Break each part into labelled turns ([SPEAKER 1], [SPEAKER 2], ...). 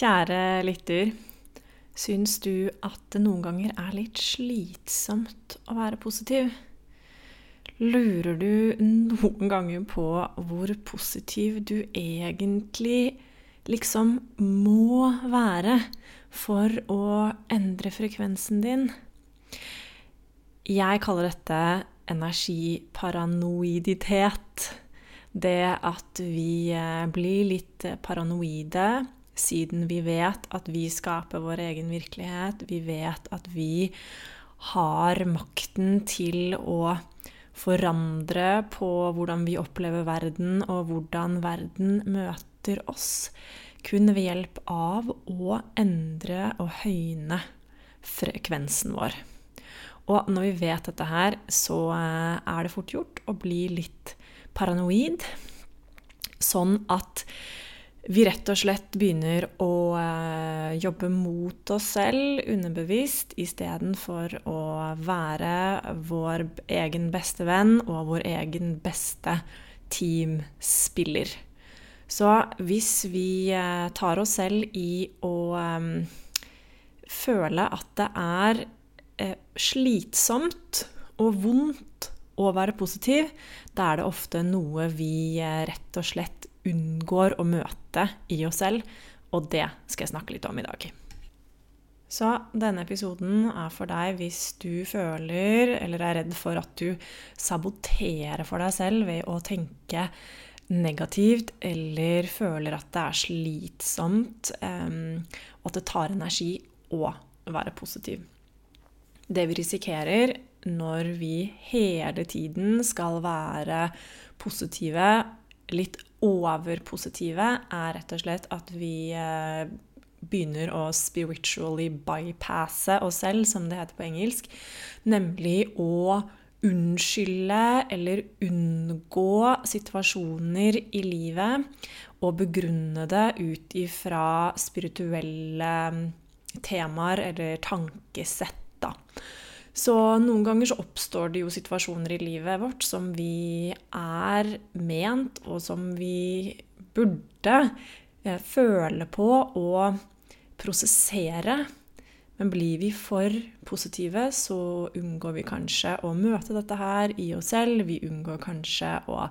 [SPEAKER 1] Kjære lytter. Syns du at det noen ganger er litt slitsomt å være positiv? Lurer du noen ganger på hvor positiv du egentlig liksom må være for å endre frekvensen din? Jeg kaller dette energiparanoiditet. Det at vi eh, blir litt paranoide siden vi vet at vi skaper vår egen virkelighet. Vi vet at vi har makten til å forandre på hvordan vi opplever verden, og hvordan verden møter oss. Kun ved hjelp av å endre og høyne frekvensen vår. Og når vi vet dette her, så eh, er det fort gjort å bli litt paranoid. Sånn at vi rett og slett begynner å eh, jobbe mot oss selv underbevisst istedenfor å være vår egen beste venn og vår egen beste teamspiller. Så hvis vi eh, tar oss selv i å eh, føle at det er slitsomt og vondt å være positiv, da er det ofte noe vi rett og slett unngår å møte i oss selv, og det skal jeg snakke litt om i dag. Så denne episoden er for deg hvis du føler eller er redd for at du saboterer for deg selv ved å tenke negativt eller føler at det er slitsomt, um, og at det tar energi å være positiv. Det vi risikerer når vi hele tiden skal være positive, litt overpositive er rett og slett at vi eh, begynner å spiritually bypasse oss selv, som det heter på engelsk. Nemlig å unnskylde eller unngå situasjoner i livet og begrunne det ut ifra spirituelle temaer eller tankesett. da. Så noen ganger så oppstår det jo situasjoner i livet vårt som vi er ment, og som vi burde eh, føle på og prosessere. Men blir vi for positive, så unngår vi kanskje å møte dette her i oss selv. Vi unngår kanskje å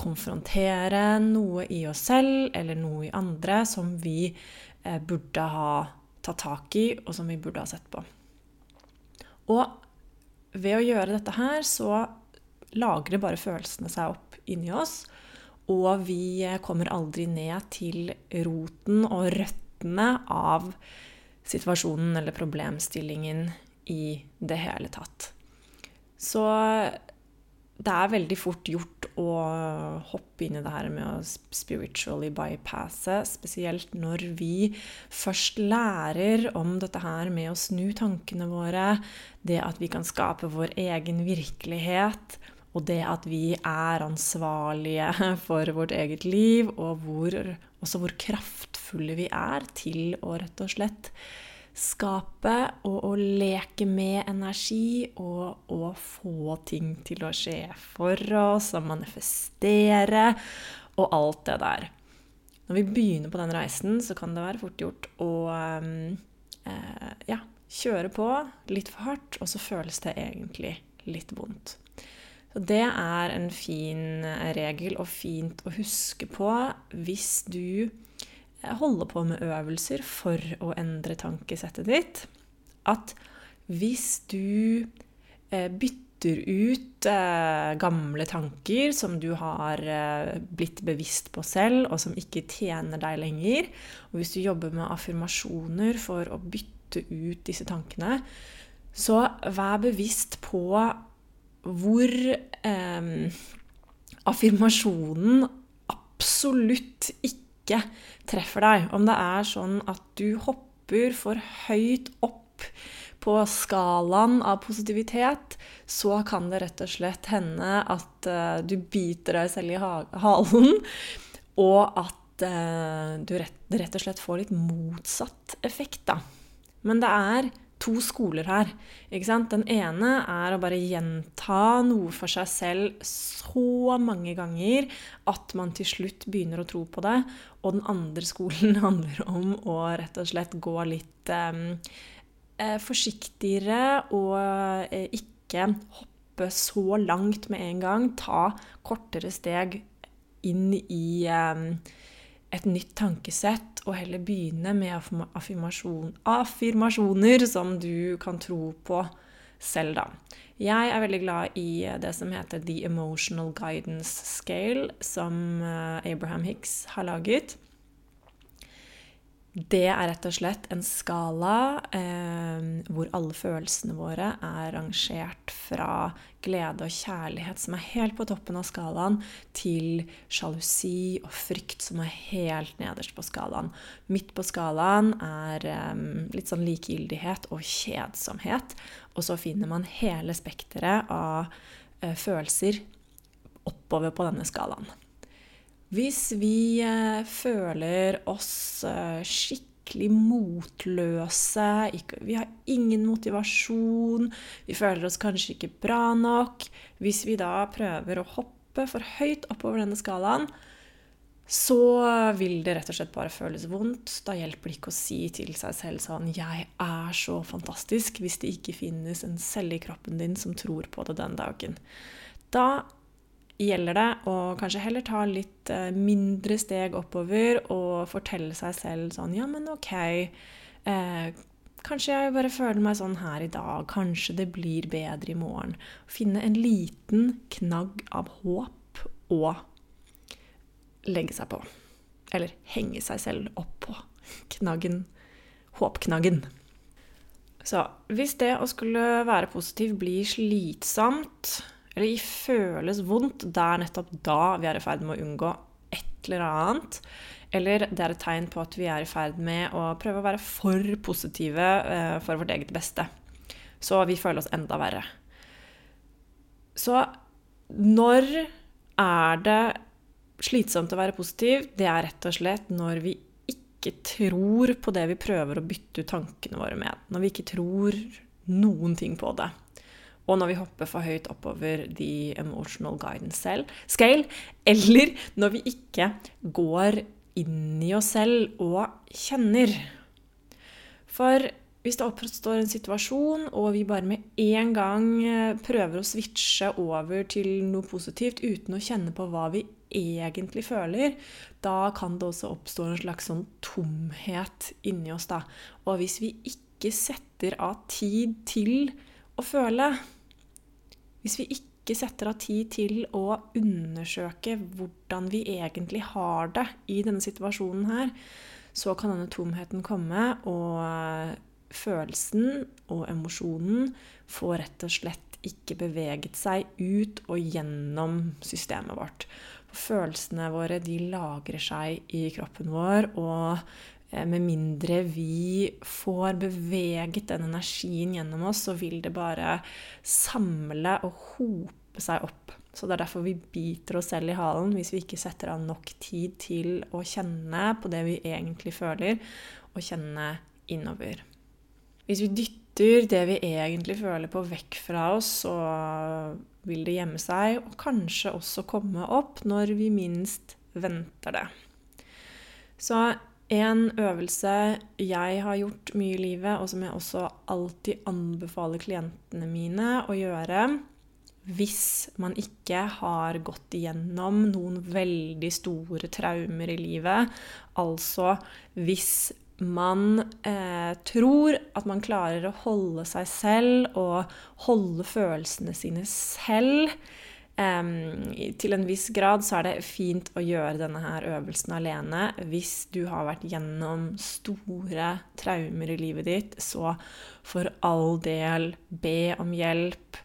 [SPEAKER 1] konfrontere noe i oss selv eller noe i andre som vi eh, burde ha tatt tak i, og som vi burde ha sett på. Og ved å gjøre dette her, så lagrer bare følelsene seg opp inni oss. Og vi kommer aldri ned til roten og røttene av situasjonen eller problemstillingen i det hele tatt. Så det er veldig fort gjort å hoppe inn i det her med å spiritually bypasse, spesielt når vi først lærer om dette her med å snu tankene våre, det at vi kan skape vår egen virkelighet, og det at vi er ansvarlige for vårt eget liv, og hvor, også hvor kraftfulle vi er til å rett og slett skape og å leke med energi og å få ting til å skje for oss og manifestere og alt det der. Når vi begynner på den reisen, så kan det være fort gjort å eh, ja, kjøre på litt for hardt, og så føles det egentlig litt vondt. Så det er en fin regel og fint å huske på hvis du holde på med øvelser for å endre tankesettet ditt. At hvis du eh, bytter ut eh, gamle tanker som du har eh, blitt bevisst på selv, og som ikke tjener deg lenger, og hvis du jobber med affirmasjoner for å bytte ut disse tankene, så vær bevisst på hvor eh, affirmasjonen absolutt ikke ikke treffer deg. Om det er sånn at du hopper for høyt opp på skalaen av positivitet, så kan det rett og slett hende at uh, du biter deg selv i halen, og at uh, du rett, rett og slett får litt motsatt effekt, da. Men det er to skoler her. Den ene er å bare gjenta noe for seg selv så mange ganger at man til slutt begynner å tro på det. Og den andre skolen handler om å rett og slett gå litt eh, forsiktigere og eh, ikke hoppe så langt med en gang. Ta kortere steg inn i eh, et nytt tankesett, og heller begynne med affirmasjon, affirmasjoner som du kan tro på selv, da. Jeg er veldig glad i det som heter The Emotional Guidance Scale, som eh, Abraham Hicks har laget. Det er rett og slett en skala eh, hvor alle følelsene våre er rangert fra glede og kjærlighet, som er helt på toppen av skalaen, til sjalusi og frykt, som er helt nederst på skalaen. Midt på skalaen er eh, litt sånn likegyldighet og kjedsomhet. Og så finner man hele spekteret av eh, følelser oppover på denne skalaen. Hvis vi eh, føler oss eh, skikkelig motløse, vi har ingen motivasjon, vi føler oss kanskje ikke bra nok Hvis vi da prøver å hoppe for høyt oppover denne skalaen, så vil det rett og slett bare føles vondt. Da hjelper det ikke å si til seg selv sånn 'Jeg er så fantastisk', hvis det ikke finnes en celle i kroppen din som tror på det den dagen. Da gjelder det å kanskje heller ta litt eh, mindre steg oppover og fortelle seg selv sånn Ja, men ok. Eh, kanskje jeg bare føler meg sånn her i dag. Kanskje det blir bedre i morgen. Finne en liten knagg av håp og legge seg på. Eller henge seg selv opp på knaggen. Håpknaggen. Så hvis det å skulle være positiv blir slitsomt eller føles vondt, det er nettopp da vi er i ferd med å unngå et eller annet. Eller det er et tegn på at vi er i ferd med å prøve å være for positive eh, for vårt eget beste. Så vi føler oss enda verre. Så når er det slitsomt å være positiv? Det er rett og slett når vi ikke tror på det vi prøver å bytte ut tankene våre med. Når vi ikke tror noen ting på det. Og når vi hopper for høyt oppover the emotional guidance scale, eller når vi ikke går inn i oss selv og kjenner. For hvis det oppstår en situasjon, og vi bare med en gang eh, prøver å switche over til noe positivt uten å kjenne på hva vi egentlig føler, da kan det også oppstå en slags sånn tomhet inni oss. da. Og hvis vi ikke setter av tid til å føle, hvis vi ikke setter av tid til å undersøke hvordan vi egentlig har det i denne situasjonen her, så kan denne tomheten komme, og følelsen og emosjonen får rett og slett ikke beveget seg ut og gjennom systemet vårt. Følelsene våre de lagrer seg i kroppen vår, og med mindre vi får beveget den energien gjennom oss, så vil det bare samle og hope seg opp. Så det er derfor vi biter oss selv i halen hvis vi ikke setter av nok tid til å kjenne på det vi egentlig føler, og kjenne innover. Hvis vi dytter det vi egentlig føler på, vekk fra oss, så vil det gjemme seg, og kanskje også komme opp når vi minst venter det. Så en øvelse jeg har gjort mye i livet, og som jeg også alltid anbefaler klientene mine å gjøre hvis man ikke har gått igjennom noen veldig store traumer i livet, altså hvis man eh, tror at man klarer å holde seg selv og holde følelsene sine selv Um, til en viss grad så er det fint å gjøre denne her øvelsen alene. Hvis du har vært gjennom store traumer i livet ditt, så for all del be om hjelp.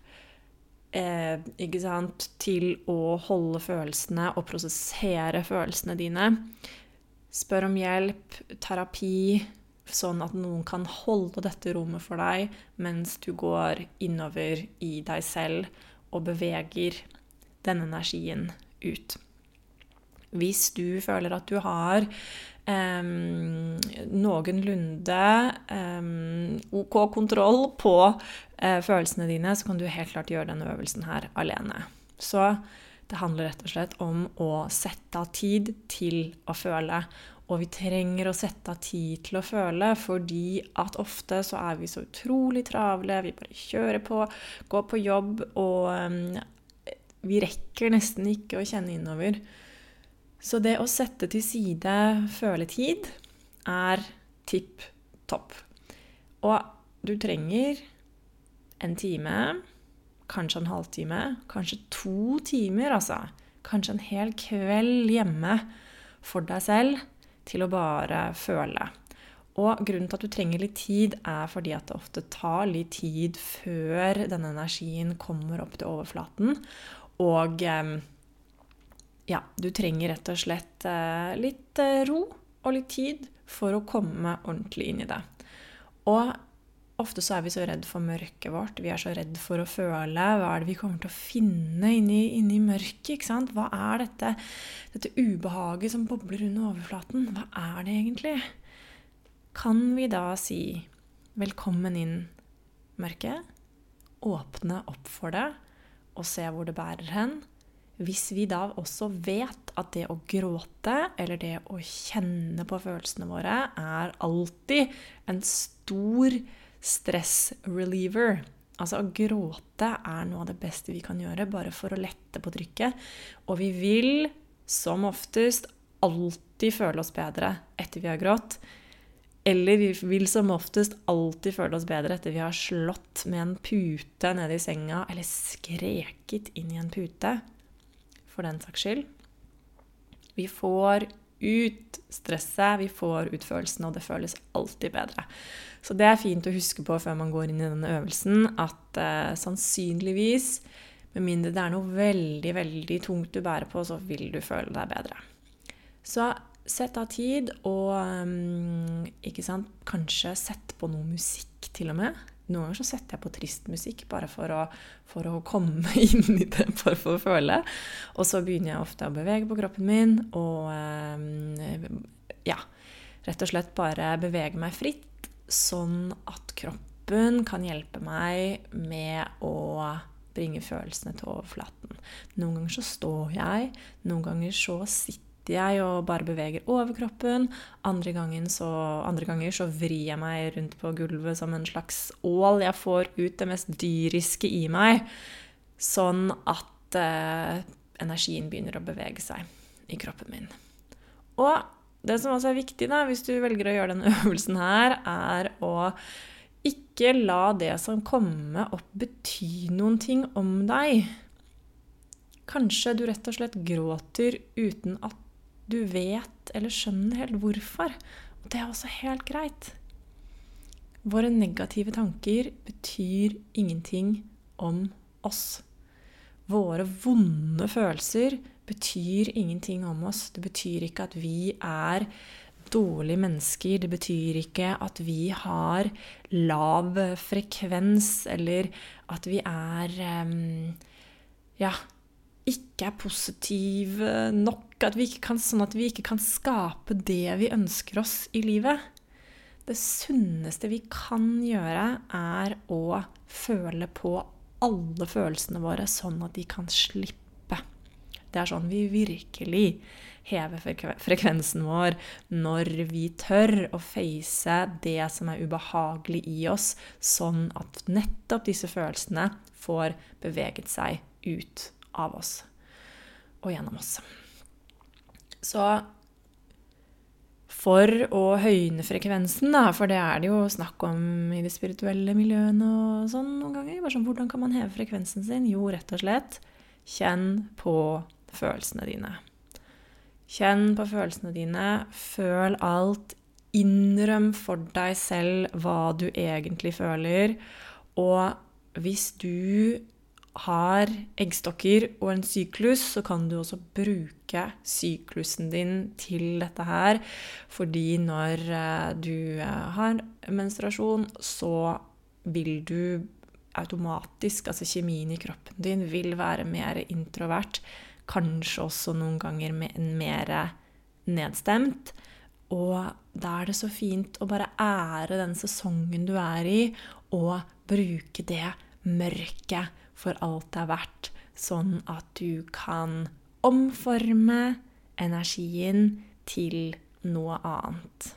[SPEAKER 1] Eh, ikke sant? Til å holde følelsene og prosessere følelsene dine. Spør om hjelp, terapi, sånn at noen kan holde dette rommet for deg mens du går innover i deg selv og beveger denne energien ut. Hvis du føler at du har um, noenlunde um, OK kontroll på uh, følelsene dine, så kan du helt klart gjøre denne øvelsen her alene. Så det handler rett og slett om å sette av tid til å føle. Og vi trenger å sette av tid til å føle, fordi at ofte så er vi så utrolig travle. Vi bare kjører på, går på jobb, og um, vi rekker nesten ikke å kjenne innover. Så det å sette til side føletid er tipp topp. Og du trenger en time, kanskje en halvtime, kanskje to timer, altså. Kanskje en hel kveld hjemme for deg selv til å bare føle. Og grunnen til at du trenger litt tid, er fordi at det ofte tar litt tid før denne energien kommer opp til overflaten. Og ja, du trenger rett og slett eh, litt eh, ro og litt tid for å komme ordentlig inn i det. Og ofte så er vi så redd for mørket vårt. Vi er så redd for å føle. Hva er det vi kommer til å finne inni, inni mørket? ikke sant? Hva er dette, dette ubehaget som bobler under overflaten? Hva er det egentlig? Kan vi da si 'velkommen inn, mørket'? Åpne opp for det og se hvor det bærer hen? Hvis vi da også vet at det å gråte, eller det å kjenne på følelsene våre, er alltid en stor stress-reliever Altså å gråte er noe av det beste vi kan gjøre, bare for å lette på trykket. Og vi vil som oftest alltid føle oss bedre etter vi har grått. Eller vi vil som oftest alltid føle oss bedre etter vi har slått med en pute nede i senga, eller skreket inn i en pute for den saks skyld. Vi får ut stresset, vi får ut følelsene, og det føles alltid bedre. Så det er fint å huske på før man går inn i denne øvelsen, at eh, sannsynligvis, med mindre det er noe veldig, veldig tungt du bærer på, så vil du føle deg bedre. Så sett av tid, og um, ikke sant, kanskje sett på noe musikk til og med. Noen ganger så setter jeg på trist musikk bare for å, for å komme inn i det, bare for å føle. Og så begynner jeg ofte å bevege på kroppen min og eh, ja, rett og slett bare bevege meg fritt, sånn at kroppen kan hjelpe meg med å bringe følelsene til overflaten. Noen ganger så står jeg, noen ganger så sitter jeg og bare beveger overkroppen. Andre, så, andre ganger så vrir jeg meg rundt på gulvet som en slags ål. Jeg får ut det mest dyriske i meg, sånn at eh, energien begynner å bevege seg i kroppen min. Og det som også er viktig da, hvis du velger å gjøre denne øvelsen her, er å ikke la det som kommer opp, bety noen ting om deg. Kanskje du rett og slett gråter uten at du vet eller skjønner helt hvorfor. Og det er også helt greit. Våre negative tanker betyr ingenting om oss. Våre vonde følelser betyr ingenting om oss. Det betyr ikke at vi er dårlige mennesker. Det betyr ikke at vi har lav frekvens, eller at vi er um, ja, ikke er positive nok, at kan, sånn at vi ikke kan skape det vi ønsker oss i livet. Det sunneste vi kan gjøre, er å føle på alle følelsene våre, sånn at de kan slippe. Det er sånn vi virkelig hever frekvensen vår når vi tør å face det som er ubehagelig i oss, sånn at nettopp disse følelsene får beveget seg ut av oss og gjennom oss. Så for å høyne frekvensen, da, for det er det jo snakk om i de spirituelle miljøene og sånn noen ganger. Bare sånn, Hvordan kan man heve frekvensen sin? Jo, rett og slett kjenn på følelsene dine. Kjenn på følelsene dine. Føl alt. Innrøm for deg selv hva du egentlig føler. Og hvis du har eggstokker og en syklus, så kan du også bruke syklusen din til dette her. Fordi når eh, du eh, har menstruasjon, så vil du automatisk, altså kjemien i kroppen din, vil være mer introvert. Kanskje også noen ganger mer nedstemt. Og da er det så fint å bare ære den sesongen du er i, og bruke det mørket for alt det er verdt, sånn at du kan omforme energien til noe annet.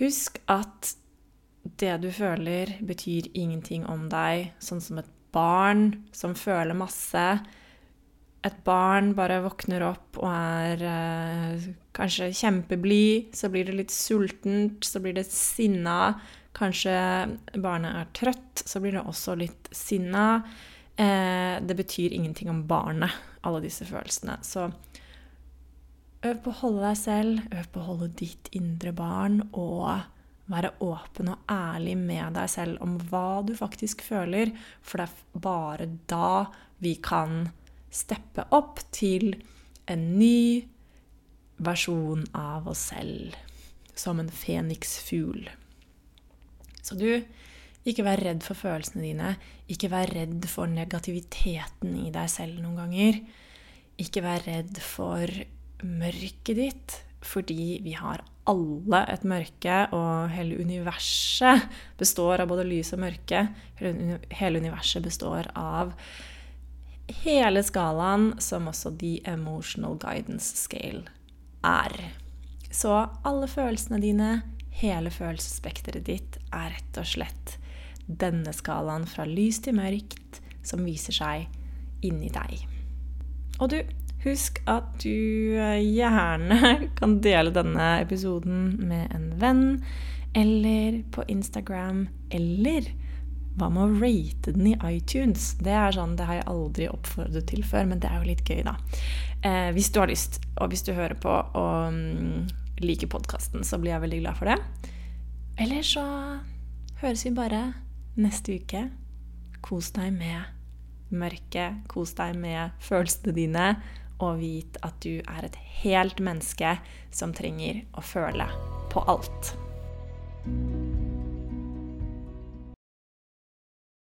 [SPEAKER 1] Husk at det du føler, betyr ingenting om deg, sånn som et barn som føler masse. Et barn bare våkner opp og er eh, kanskje kjempeblid, så blir det litt sultent, så blir det sinna, Kanskje barnet er trøtt, så blir det også litt sinna. Eh, det betyr ingenting om barnet, alle disse følelsene. Så øv på å holde deg selv, øv på å holde ditt indre barn, og være åpen og ærlig med deg selv om hva du faktisk føler. For det er bare da vi kan steppe opp til en ny versjon av oss selv. Som en feniksfugl. Så du, ikke vær redd for følelsene dine. Ikke vær redd for negativiteten i deg selv noen ganger. Ikke vær redd for mørket ditt, fordi vi har alle et mørke, og hele universet består av både lys og mørke. Hele universet består av hele skalaen, som også The Emotional Guidance Scale er. Så alle følelsene dine hele følelsesspekteret ditt er rett og slett denne skalaen fra lys til mørkt som viser seg inni deg. Og du, husk at du eh, gjerne kan dele denne episoden med en venn, eller på Instagram, eller hva med å rate den i iTunes? Det er sånn, det har jeg aldri oppfordret til før, men det er jo litt gøy, da. Eh, hvis du har lyst, og hvis du hører på og um, liker podkasten, så blir jeg veldig glad for det. Eller så høres vi bare neste uke. Kos deg med mørket, kos deg med følelsene dine, og vit at du er et helt menneske som trenger å føle på alt.